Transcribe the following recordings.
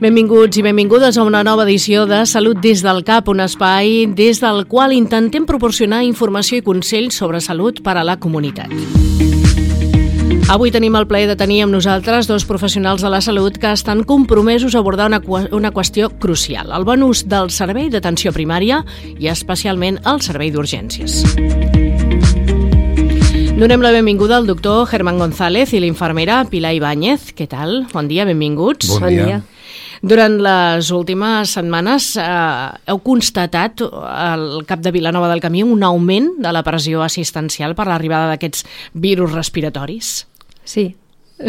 Benvinguts i benvingudes a una nova edició de Salut des del CAP, un espai des del qual intentem proporcionar informació i consells sobre salut per a la comunitat. Avui tenim el plaer de tenir amb nosaltres dos professionals de la salut que estan compromesos a abordar una, una qüestió crucial, el bon ús del servei d'atenció primària i especialment el servei d'urgències. Donem la benvinguda al doctor Germán González i l'infermera Pilar Ibáñez. Què tal? Bon dia, benvinguts. Bon dia. Bon dia. Durant les últimes setmanes eh, heu constatat al cap de Vilanova del Camí un augment de la pressió assistencial per l'arribada d'aquests virus respiratoris? Sí.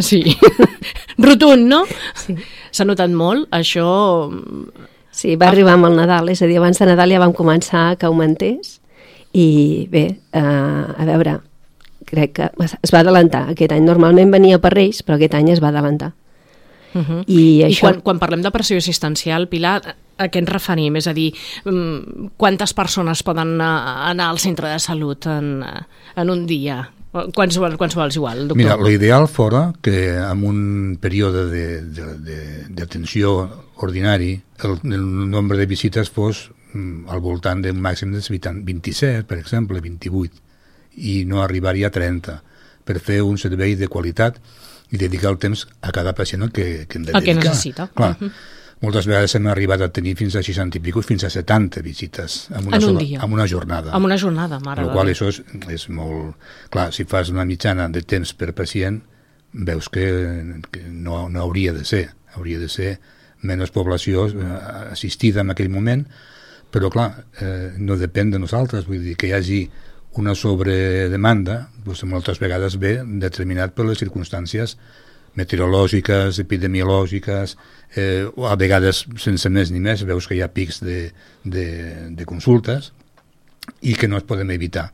Sí. Rotund, no? Sí. S'ha notat molt, això... Sí, va arribar amb el Nadal, és a dir, abans de Nadal ja vam començar que augmentés i bé, eh, a veure, crec que es va adelantar aquest any. Normalment venia per Reis, però aquest any es va adelantar. Uh -huh. I, I això... quan, quan parlem de pressió assistencial, Pilar, a què ens referim? És a dir, mm, quantes persones poden anar al centre de salut en, en un dia? Quants, quants vols igual, doctor? Mira, l'ideal fora que en un període d'atenció ordinari el, el nombre de visites fos mm, al voltant d'un màxim de 27, per exemple, 28, i no arribaria a 30 per fer un servei de qualitat i dedicar el temps a cada pacient el que, que hem de el dedicar. que necessita. Clar, uh -huh. moltes vegades hem arribat a tenir fins a 60 i pico, fins a 70 visites en una, en un sola, dia. en una jornada. En una jornada, mare Per qual això és, és molt... Clar, si fas una mitjana de temps per pacient, veus que, que no, no hauria de ser. Hauria de ser menys població eh, assistida en aquell moment, però clar, eh, no depèn de nosaltres, vull dir que hi hagi una sobredemanda doncs moltes vegades ve determinat per les circumstàncies meteorològiques, epidemiològiques, eh, o a vegades sense més ni més veus que hi ha pics de, de, de consultes i que no es poden evitar.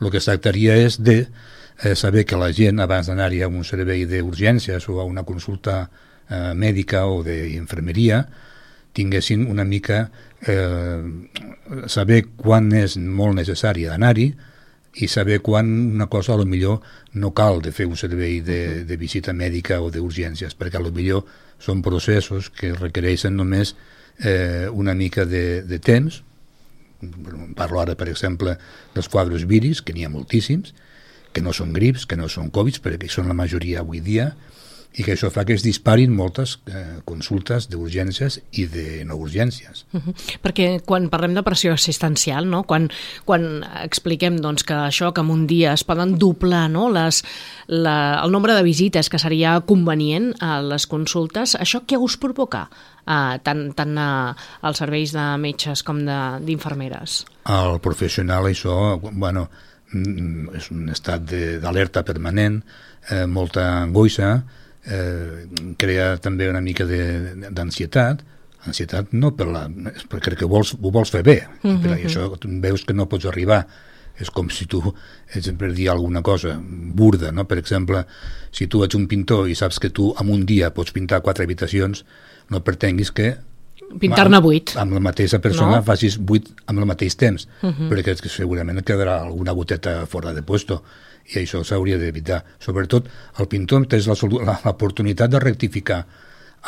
El que es tractaria és de eh, saber que la gent, abans d'anar-hi a un servei d'urgències o a una consulta eh, mèdica o d'infermeria, tinguessin una mica eh, saber quan és molt necessari anar-hi i saber quan una cosa a lo millor no cal de fer un servei de, de visita mèdica o d'urgències, perquè a lo millor són processos que requereixen només eh, una mica de, de temps. Parlo ara, per exemple, dels quadres viris, que n'hi ha moltíssims, que no són grips, que no són Covid, perquè són la majoria avui dia, i que això fa que es disparin moltes eh, consultes d'urgències i de no urgències. Uh -huh. Perquè quan parlem de pressió assistencial, no? quan, quan expliquem doncs, que això, que en un dia es poden doblar no? Les, la, el nombre de visites que seria convenient a les consultes, això què us provoca? Uh, tant, tant uh, als serveis de metges com d'infermeres? Al professional això, bueno, mm, és un estat d'alerta permanent, eh, molta angoixa, eh, crea també una mica d'ansietat, ansietat no per la, perquè vols, ho vols fer bé, mm -hmm. però això veus que no pots arribar, és com si tu ets per dir alguna cosa burda, no? per exemple, si tu ets un pintor i saps que tu en un dia pots pintar quatre habitacions, no pretenguis que pintar-ne vuit. Amb la mateixa persona no? facis vuit amb el mateix temps, uh -huh. perquè segurament quedarà alguna goteta fora de puesto i això s'hauria d'evitar. Sobretot, el pintor té l'oportunitat de rectificar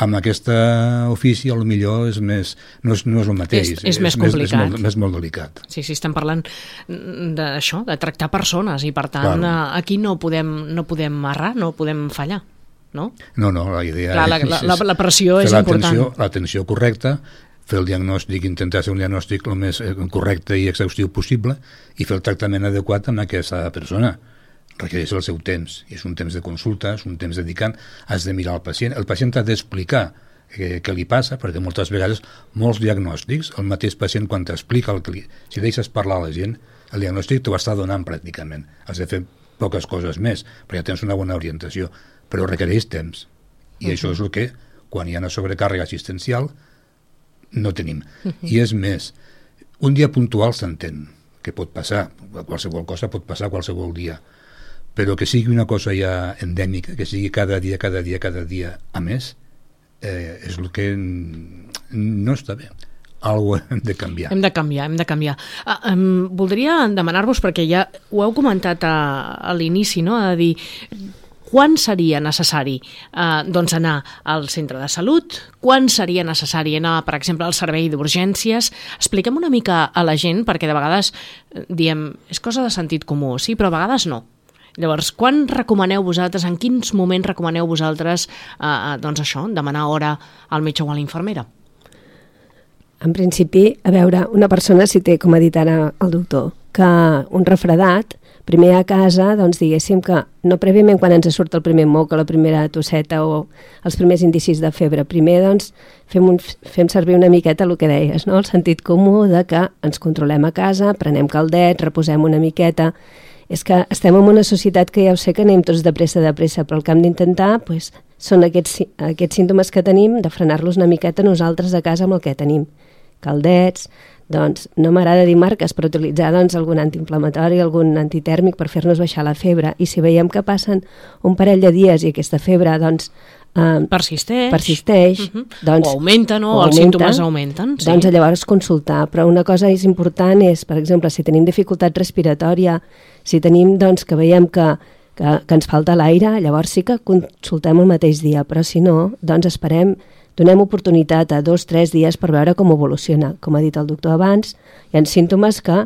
amb aquesta ofici a lo millor és més, no és, no és el mateix és, és, és més complicat és, molt, és molt delicat sí, sí, estem parlant d'això, de tractar persones i per tant claro. Eh, aquí no podem, no podem errar, no podem fallar no? No, no, la idea Clar, la, la, la, la pressió és important. L'atenció correcta, fer el diagnòstic, intentar fer un diagnòstic el més eh, correcte i exhaustiu possible i fer el tractament adequat amb aquesta persona. Requereix el seu temps, és un temps de consulta, és un temps dedicant, has de mirar el pacient, el pacient ha d'explicar què, què li passa, perquè moltes vegades molts diagnòstics, el mateix pacient quan t'explica el que li... Si deixes parlar a la gent, el diagnòstic t'ho està donant pràcticament. Has de fer poques coses més, però ja tens una bona orientació però requereix temps. I uh -huh. això és el que, quan hi ha una sobrecàrrega assistencial, no tenim. Uh -huh. I és més, un dia puntual s'entén, que pot passar, qualsevol cosa pot passar qualsevol dia, però que sigui una cosa ja endèmica, que sigui cada dia, cada dia, cada dia, a més, eh, és el que no està bé. alguna hem de canviar. Hem de canviar, hem de canviar. Uh, um, voldria demanar-vos, perquè ja ho heu comentat a, a l'inici, no? a dir, quan seria necessari eh, doncs anar al centre de salut, quan seria necessari anar, per exemple, al servei d'urgències. Expliquem una mica a la gent, perquè de vegades eh, diem, és cosa de sentit comú, sí, però a vegades no. Llavors, quan recomaneu vosaltres, en quins moments recomaneu vosaltres, eh, eh doncs això, demanar hora al metge o a l'infermera? En principi, a veure, una persona si té, com ha dit ara el doctor, que un refredat, primer a casa, doncs diguéssim que no prèviament quan ens surt el primer moc o la primera tosseta o els primers indicis de febre, primer doncs fem, un, fem servir una miqueta el que deies, no? el sentit comú de que ens controlem a casa, prenem caldet, reposem una miqueta, és que estem en una societat que ja ho sé que anem tots de pressa de pressa, però el que hem d'intentar pues, són aquests, aquests símptomes que tenim, de frenar-los una miqueta nosaltres a casa amb el que tenim. Caldets, doncs no m'agrada dir marques, però utilitzar doncs, algun antiinflamatori, algun antitèrmic per fer-nos baixar la febre. I si veiem que passen un parell de dies i aquesta febre doncs, eh, persisteix, persisteix uh -huh. doncs, o augmenten, no? o, o els símptomes augmenten. Sí. Doncs llavors consultar. Però una cosa és important és, per exemple, si tenim dificultat respiratòria, si tenim, doncs, que veiem que, que, que ens falta l'aire, llavors sí que consultem el mateix dia, però si no, doncs esperem donem oportunitat a dos, tres dies per veure com evoluciona. Com ha dit el doctor abans, hi ha símptomes que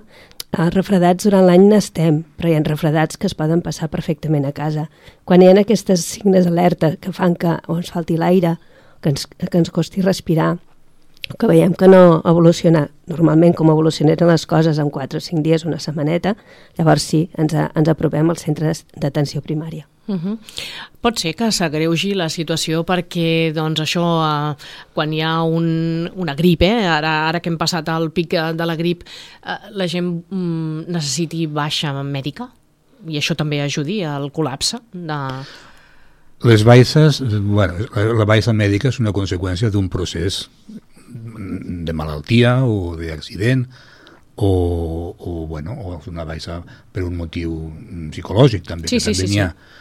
refredats durant l'any n'estem, però hi ha refredats que es poden passar perfectament a casa. Quan hi ha aquestes signes alerta que fan que o ens falti l'aire, que ens, que ens costi respirar, que veiem que no evoluciona normalment com evolucionen les coses en 4 o 5 dies, una setmaneta, llavors sí, ens, ens apropem al centre d'atenció primària. Uh -huh. Pot ser que s'agreugi la situació perquè doncs, això, eh, quan hi ha un, una grip, eh, ara, ara que hem passat al pic de la grip, eh, la gent mm, necessiti baixa mèdica i això també ajudi al col·lapse de... Les baixes, bueno, la baixa mèdica és una conseqüència d'un procés de malaltia o d'accident o, o, bueno, o una baixa per un motiu psicològic també, sí, que sí, també sí, n'hi ha. Sí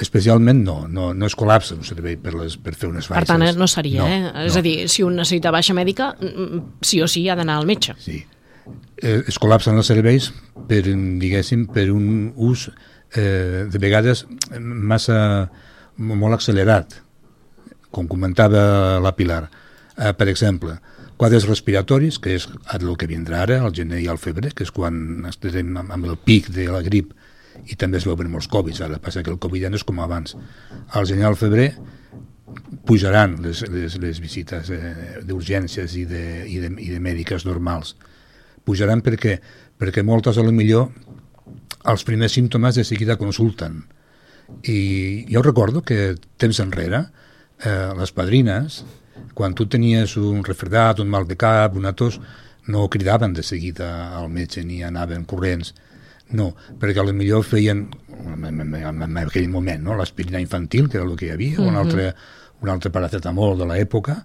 especialment no, no, no es col·lapsa un servei per, les, per fer unes baixes. Per tant, no seria, no, eh? No. És a dir, si un necessita baixa mèdica, mm, mm, sí o sí ha d'anar al metge. Sí. Eh, es col·lapsen els serveis per, diguéssim, per un ús eh, de vegades massa molt accelerat, com comentava la Pilar. Eh, per exemple, quadres respiratoris, que és el que vindrà ara, el gener i el febrer, que és quan estarem amb el pic de la grip i també es veuen molts Covid, ara passa que el Covid ja no és com abans. Al gener al febrer pujaran les, les, les visites eh, d'urgències i, de, i, de, i de mèdiques normals. Pujaran perquè, perquè moltes a lo millor els primers símptomes de seguida consulten. I jo recordo que temps enrere eh, les padrines, quan tu tenies un refredat, un mal de cap, una tos, no cridaven de seguida al metge ni anaven corrents no, perquè millor feien, en aquell moment, no? l'aspirina infantil, que era el que hi havia, uh -huh. un, altre, un altre paracetamol de l'època,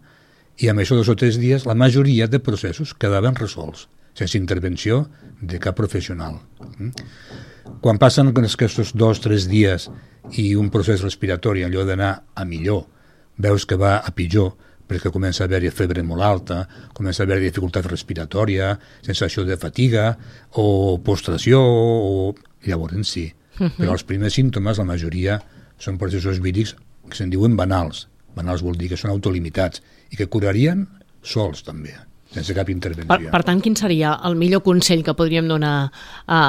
i amb això dos o tres dies la majoria de processos quedaven resolts, sense intervenció de cap professional. Mm? Quan passen aquests dos o tres dies i un procés respiratori, allò d'anar a millor, veus que va a pitjor, perquè comença a haver-hi febre molt alta, comença a haver dificultat respiratòria, sensació de fatiga o postració, o... llavors sí. Uh -huh. Però els primers símptomes, la majoria, són processos vírics que se'n diuen banals. Banals vol dir que són autolimitats i que curarien sols també sense cap intervenció. Per, per tant, quin seria el millor consell que podríem donar a,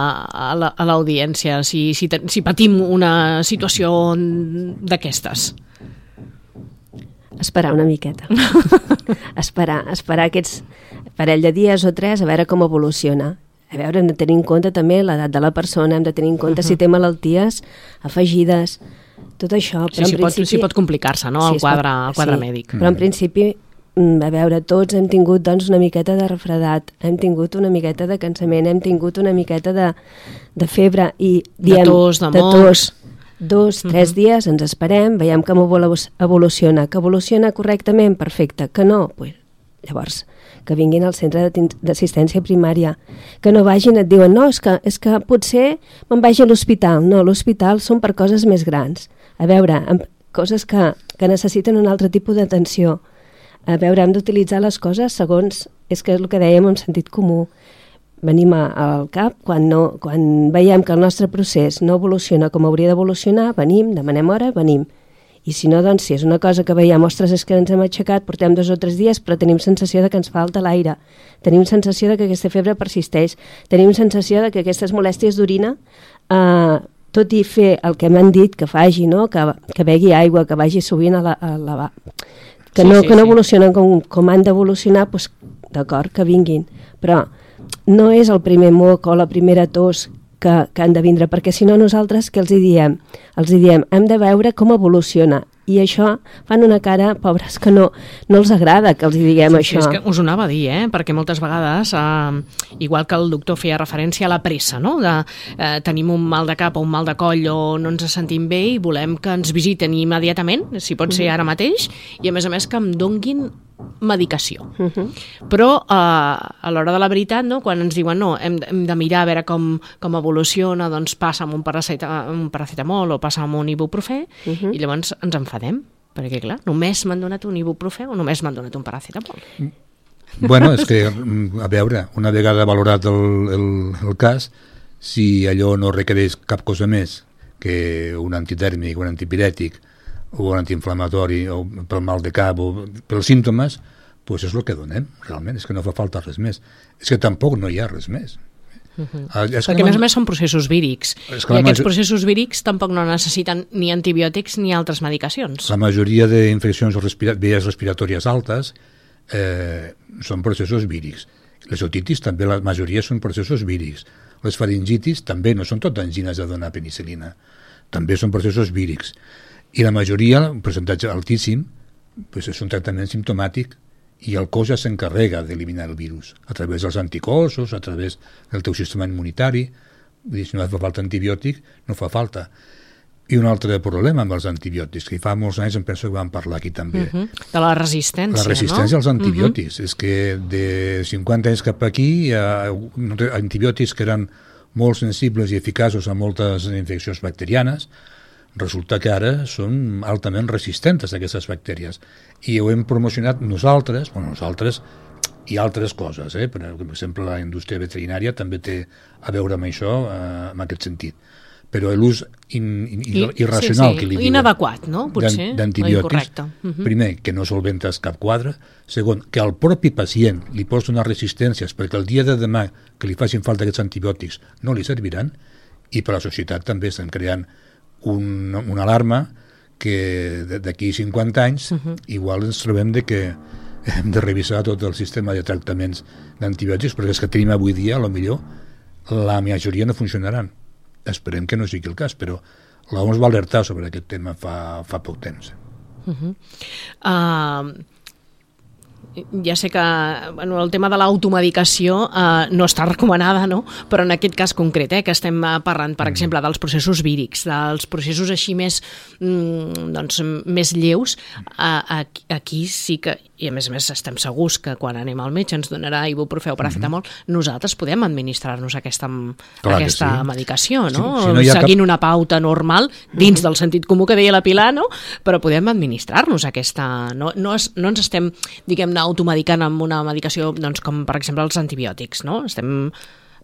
a l'audiència si, si, si patim una situació d'aquestes? Esperar una miqueta. esperar, esperar aquests parell de dies o tres a veure com evoluciona. A veure, hem de tenir en compte també l'edat de la persona, hem de tenir en compte uh -huh. si té malalties afegides, tot això. Però sí, principi... pot, sí pot complicar-se, no?, sí, el quadre, pot... el quadre sí, mèdic. Però en principi mm, a veure, tots hem tingut doncs, una miqueta de refredat, hem tingut una miqueta de cansament, hem tingut una miqueta de, de febre i diem, de tos, de, de tos, dos, tres uh -huh. dies, ens esperem, veiem com evoluciona. Que evoluciona correctament? Perfecte. Que no? Pues, llavors, que vinguin al centre d'assistència primària. Que no vagin, et diuen, no, és que, és que potser me'n vagi a l'hospital. No, l'hospital són per coses més grans. A veure, amb coses que, que necessiten un altre tipus d'atenció. A veure, hem d'utilitzar les coses segons, és que és el que dèiem en sentit comú. Venim al cap, quan, no, quan veiem que el nostre procés no evoluciona com hauria d'evolucionar, venim, demanem hora, venim. I si no, doncs, si és una cosa que veiem, ostres, és que ens hem aixecat, portem dos o tres dies, però tenim sensació de que ens falta l'aire, tenim sensació de que aquesta febre persisteix, tenim sensació de que aquestes molèsties d'orina, eh, tot i fer el que m'han dit que faci, no? que, que begui aigua, que vagi sovint a la, a la que Sí, no, sí, que no sí. evolucionen com, com han d'evolucionar, doncs, d'acord, que vinguin. Però no és el primer moc o la primera tos que, que han de vindre, perquè si no nosaltres què els hi diem? Els hi diem, hem de veure com evoluciona. I això fan una cara, pobres, que no, no els agrada que els hi diguem Sí, això. és que us ho anava a dir, eh? perquè moltes vegades, eh, igual que el doctor feia referència a la pressa, no? de, eh, tenim un mal de cap o un mal de coll o no ens sentim bé i volem que ens visiten immediatament, si pot ser ara mateix, i a més a més que em donguin medicació. Uh -huh. Però eh, a l'hora de la veritat, no, quan ens diuen no, hem, hem de mirar a veure com, com evoluciona, doncs passa amb un, paraceta, un paracetamol o passa amb un ibuprofè, Uh -huh. i llavors ens enfadem, perquè clar, només m'han donat un ibuprofè o només m'han donat un paracetamol. Bueno, és que, mm, a veure, una vegada valorat el, el, el cas, si allò no requereix cap cosa més que un antitèrmic, un antipirètic o un antiinflamatori o pel mal de cap o pels símptomes, doncs és el que donem, realment, és que no fa falta res més. És que tampoc no hi ha res més. Uh -huh. és que Perquè a més a més són processos vírics És i aquests major- processos vírics tampoc no necessiten ni antibiòtics ni altres medicacions. La majoria d'infeccions respira vies respiratòries altes eh, són processos vírics. Les otitis també, la majoria són processos vírics. Les faringitis també no són tot angines de donar penicilina. També són processos vírics. I la majoria, un percentatge altíssim, pues és un tractament simptomàtic i el cos ja s'encarrega d'eliminar el virus a través dels anticossos, a través del teu sistema immunitari. Vull dir, si no fa falta antibiòtic, no fa falta. I un altre problema amb els antibiòtics, que fa molts anys em penso que vam parlar aquí també. Uh -huh. De la resistència, La resistència no? als antibiòtics. Uh -huh. És que de 50 anys cap aquí hi ha antibiòtics que eren molt sensibles i eficaços a moltes infeccions bacterianes, resulta que ara són altament resistents a aquestes bactèries. I ho hem promocionat nosaltres, bueno, nosaltres i altres coses, eh? per exemple la indústria veterinària també té a veure amb això, eh, en aquest sentit però l'ús in, in, I- irracional sí, sí, que li diuen inadequat, no? Potser, d'antibiòtics incorrecte. Mhm. primer, que no solventes cap quadre segon, que al propi pacient li pots donar resistències perquè el dia de demà que li facin falta aquests antibiòtics no li serviran i per la societat també estan creant un, una alarma que d'aquí 50 anys uh -huh. igual ens trobem de que hem de revisar tot el sistema de tractaments d'antibiòtics perquè els que tenim avui dia, a lo millor la majoria no funcionaran. Esperem que no sigui el cas però l'OMS va alertar sobre aquest tema fa, fa poc temps. Uh, ja sé que bueno, el tema de l'automedicació uh, no està recomanada, no? però en aquest cas concret, eh, que estem eh, parlant, per exemple, dels processos vírics, dels processos així més, mm, doncs, més lleus, aquí, aquí sí que, i a més a més estem segurs que quan anem al metge ens donarà ibuprofè o paracetamol, nosaltres podem administrar-nos aquesta, Clar que aquesta sí. medicació, no? Si- si no ha cap- Seguint una pauta normal, dins del sentit comú que deia la Pilar, no? però podem administrar-nos aquesta... No, no, es, no ens estem, diguem-ne, automedicant amb una medicació doncs, com, per exemple, els antibiòtics, no? Estem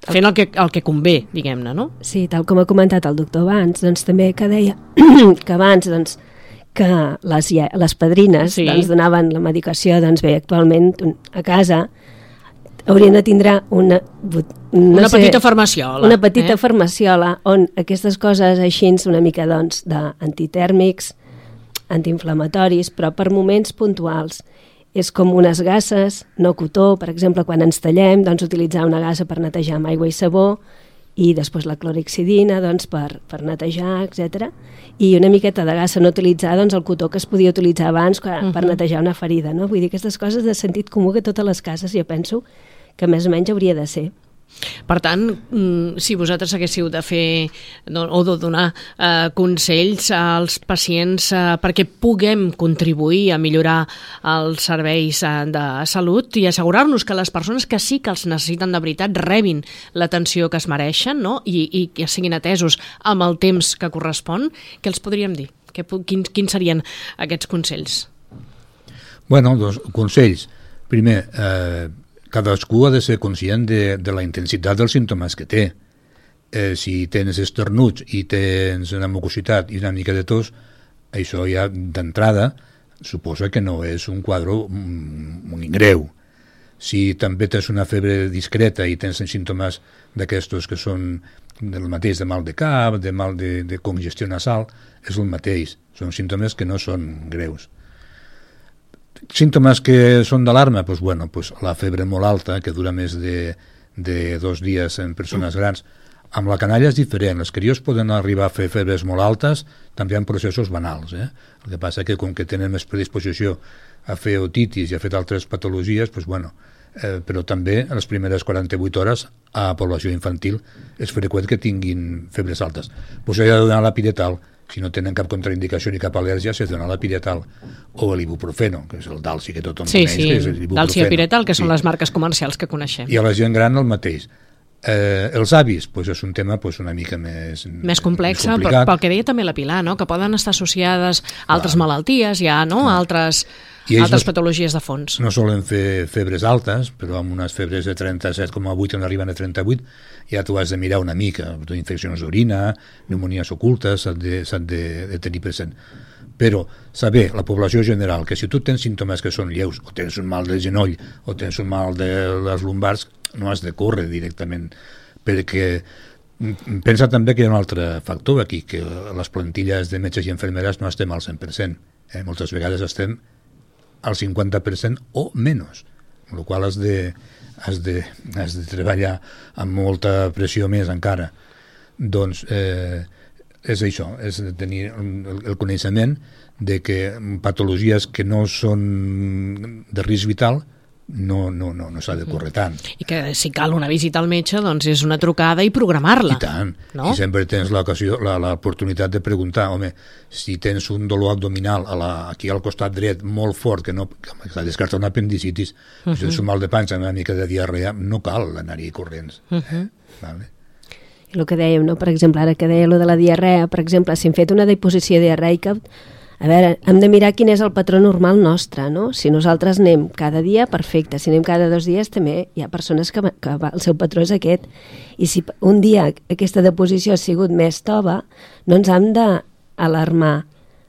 fent el que, el que convé, diguem-ne, no? Sí, tal com ha comentat el doctor abans, doncs també que deia que abans doncs, que les, les padrines Sí. doncs, donaven la medicació, doncs bé, actualment a casa haurien de tindre una, no Una sé, petita farmaciola. una petita eh? farmaciola on aquestes coses així una mica doncs, d'antitèrmics, antiinflamatoris, però per moments puntuals. És com unes gasses, no cotó, per exemple, quan ens tallem, doncs utilitzar una gassa per netejar amb aigua i sabó, i després la clorixidina doncs, per, per netejar, etc. I una miqueta de gassa no utilitzar doncs, el cotó que es podia utilitzar abans uh -huh. per netejar una ferida. No? Vull dir, aquestes coses de sentit comú que totes les cases jo penso que més o menys hauria de ser. Per tant, mm, si vosaltres haguéssiu de fer o de donar eh, consells als pacients eh, perquè puguem contribuir a millorar els serveis eh, de salut i assegurar-nos que les persones que sí que els necessiten de veritat rebin l'atenció que es mereixen no? I, i que siguin atesos amb el temps que correspon, què els podríem dir? Que, quins, quins serien aquests consells? Bueno, doncs, consells. Primer, eh, cadascú ha de ser conscient de, de la intensitat dels símptomes que té. Eh, si tens esternuts i tens una mucositat i una mica de tos, això ja d'entrada suposa que no és un quadre molt greu. Si també tens una febre discreta i tens símptomes d'aquestos que són del mateix de mal de cap, de mal de, de congestió nasal, és el mateix. Són símptomes que no són greus. Símptomes que són d'alarma, doncs, bueno, doncs la febre molt alta, que dura més de, de dos dies en persones grans. Amb la canalla és diferent. Els crios poden arribar a fer febres molt altes també en processos banals. Eh? El que passa que com que tenen més predisposició a fer otitis i a fer altres patologies, doncs, bueno, eh, però també a les primeres 48 hores a població infantil és freqüent que tinguin febres altes. Doncs s'ha de donar la piretal, si no tenen cap contraindicació ni cap al·lèrgia, de donar la piretal o l'ibuprofeno, que és el dalsi que tothom sí, coneix, sí. que és l'ibuprofeno. Dalsi i piretal, que sí. són les marques comercials que coneixem. I a la gent gran el mateix. Eh, els avis, pues, és un tema pues, una mica més... Més complex, més però, pel que deia també la Pilar, no? que poden estar associades a altres Clar. malalties, ja, no? a altres, I altres no- patologies de fons. No solen fer febres altes, però amb unes febres de 37,8 on arriben a 38 ja t'ho has de mirar una mica, infeccions d'orina, pneumonies ocultes, s'han de, de, de tenir present. Però saber, la població general, que si tu tens símptomes que són lleus, o tens un mal de genoll, o tens un mal de les lumbars, no has de córrer directament, perquè mm, pensa també que hi ha un altre factor aquí, que les plantilles de metges i infermeres no estem al 100%. Eh? Moltes vegades estem al 50% o menys, amb la qual has de, has, de, has de treballar amb molta pressió més encara. Doncs eh, és això, és tenir el, el coneixement de que patologies que no són de risc vital no, no, no, no s'ha de córrer tant. I que si cal una visita al metge, doncs és una trucada i programar-la. I tant. No? I sempre tens l'oportunitat de preguntar, home, si tens un dolor abdominal a la, aquí al costat dret molt fort, que no que s'ha descartat un apendicitis, uh -huh. si tens un mal de panxa, una mica de diarrea, no cal anar-hi corrents. Uh -huh. vale? I el que dèiem, no? per exemple, ara que deia lo de la diarrea, per exemple, si hem fet una deposició diarreica, a veure, hem de mirar quin és el patró normal nostre, no? Si nosaltres anem cada dia, perfecte. Si anem cada dos dies, també hi ha persones que, que el seu patró és aquest. I si un dia aquesta deposició ha sigut més tova, no ens hem d'alarmar.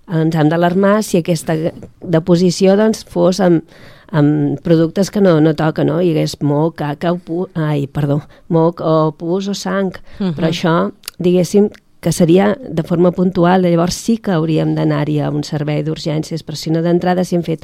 Ens hem d'alarmar si aquesta deposició doncs, fos amb, amb productes que no, no toca, no? Hi hagués moc, caca o pu... Ai, perdó, moc o pus o sang. Uh -huh. Però això, diguéssim, que seria de forma puntual, llavors sí que hauríem d'anar-hi a un servei d'urgències, però si no d'entrada, si hem fet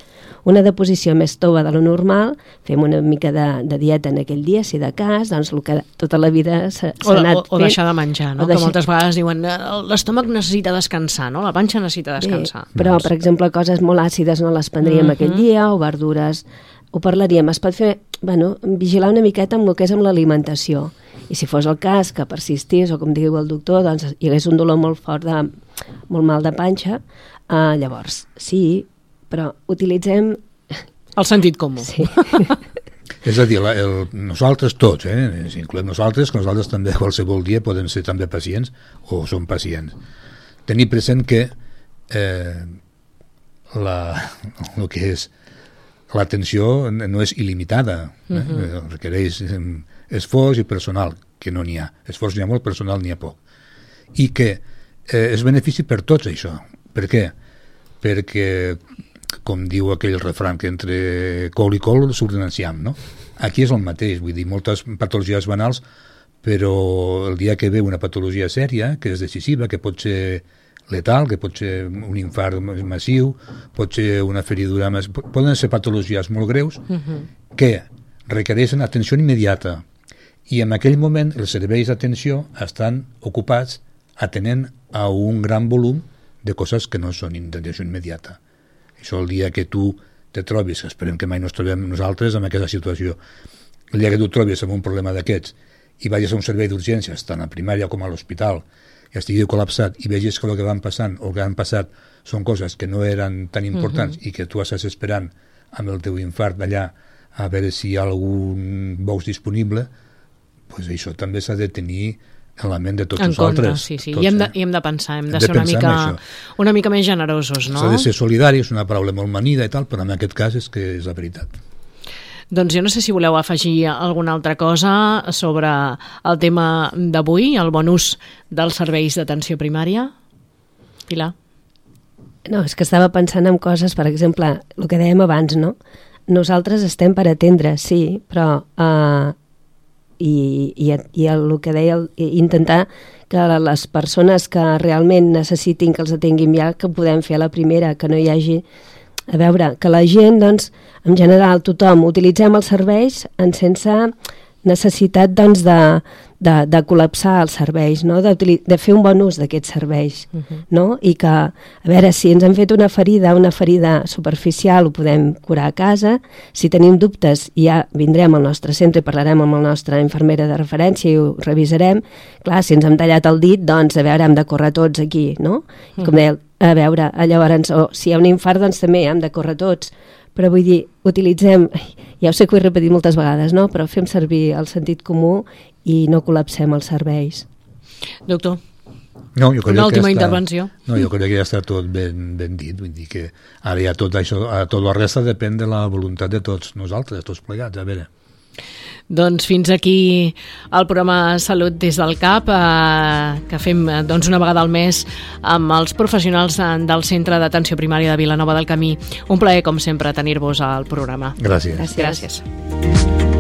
una deposició més tova de lo normal, fem una mica de, de dieta en aquell dia, si de cas, doncs el que tota la vida s'ha O, anat o, o fent. deixar de menjar, no? O Que deixar- moltes vegades diuen "Eh, l'estómac necessita descansar, no? La panxa necessita descansar. Bé, però, per exemple, coses molt àcides no les prendríem Mhm. aquell dia, o verdures, ho parlaríem. Es pot fer, bueno, vigilar una miqueta amb el que és amb l'alimentació. I si fos el cas que persistís, o com diu el doctor, doncs hi hagués un dolor molt fort, de, molt mal de panxa, eh, llavors, sí, però utilitzem... El sentit comú. Sí. És a dir, la, el, nosaltres tots, eh, si incloem nosaltres, que nosaltres també qualsevol dia podem ser també pacients o som pacients. Tenir present que eh, la, el que és l'atenció no és il·limitada, eh? Uh -huh. requereix eh, esforç i personal, que no n'hi ha. Esforç n'hi ha molt, personal n'hi ha poc. I que eh, és benefici per tots això. Per què? Perquè, com diu aquell refran, que entre col i col surt un enciam, no? Aquí és el mateix, vull dir, moltes patologies banals, però el dia que ve una patologia sèria, que és decisiva, que pot ser letal, que pot ser un infart massiu, pot ser una feridura... Poden ser patologies molt greus uh -huh. que requereixen atenció immediata i en aquell moment els serveis d'atenció estan ocupats atenent a un gran volum de coses que no són d'atenció immediata. Això el dia que tu te trobis, esperem que mai no ens trobem nosaltres en aquesta situació, el dia que tu et trobis amb un problema d'aquests i vagis a un servei d'urgències, tant a primària com a l'hospital, i estigui col·lapsat i vegis que el que van passant o que han passat són coses que no eren tan importants uh -huh. i que tu estàs esperant amb el teu infart d'allà a veure si hi ha algun bous disponible, pues això també s'ha de tenir en la ment de tots en compte, nosaltres. sí, sí. Tots, I, hem de, eh? I hem de pensar, hem de, Hem de ser una mica, una mica més generosos, no? S'ha de ser solidari, és una paraula molt manida i tal, però en aquest cas és que és la veritat. Doncs jo no sé si voleu afegir alguna altra cosa sobre el tema d'avui, el bon ús dels serveis d'atenció primària. Pilar? No, és que estava pensant en coses, per exemple, el que dèiem abans, no? Nosaltres estem per atendre, sí, però eh, i, i, i el, el que deia, el, intentar que les persones que realment necessitin que els atenguin ja, que podem fer a la primera, que no hi hagi... A veure, que la gent, doncs, en general, tothom, utilitzem els serveis en sense necessitat doncs, de, de, de col·lapsar els serveis, no? de, de fer un bon ús d'aquests serveis. Uh -huh. no? I que, a veure, si ens han fet una ferida, una ferida superficial, ho podem curar a casa. Si tenim dubtes, ja vindrem al nostre centre i parlarem amb la nostra infermera de referència i ho revisarem. Clar, si ens hem tallat el dit, doncs, a veure, hem de córrer tots aquí, no? I com deia, a veure, llavors, o si hi ha un infart, doncs també hem de córrer tots però vull dir, utilitzem, ja ho sé que ho he repetit moltes vegades, no? però fem servir el sentit comú i no col·lapsem els serveis. Doctor, no, jo crec una última que està, intervenció. No, jo crec que ja està tot ben, ben dit, vull dir que ara ja tot això, tot la resta depèn de la voluntat de tots nosaltres, de tots plegats, a veure. Doncs fins aquí el programa Salut des del CAP, eh, que fem eh, doncs, una vegada al mes amb els professionals del Centre d'Atenció Primària de Vilanova del Camí. Un plaer, com sempre, tenir-vos al programa. Gràcies. Gràcies. Gràcies.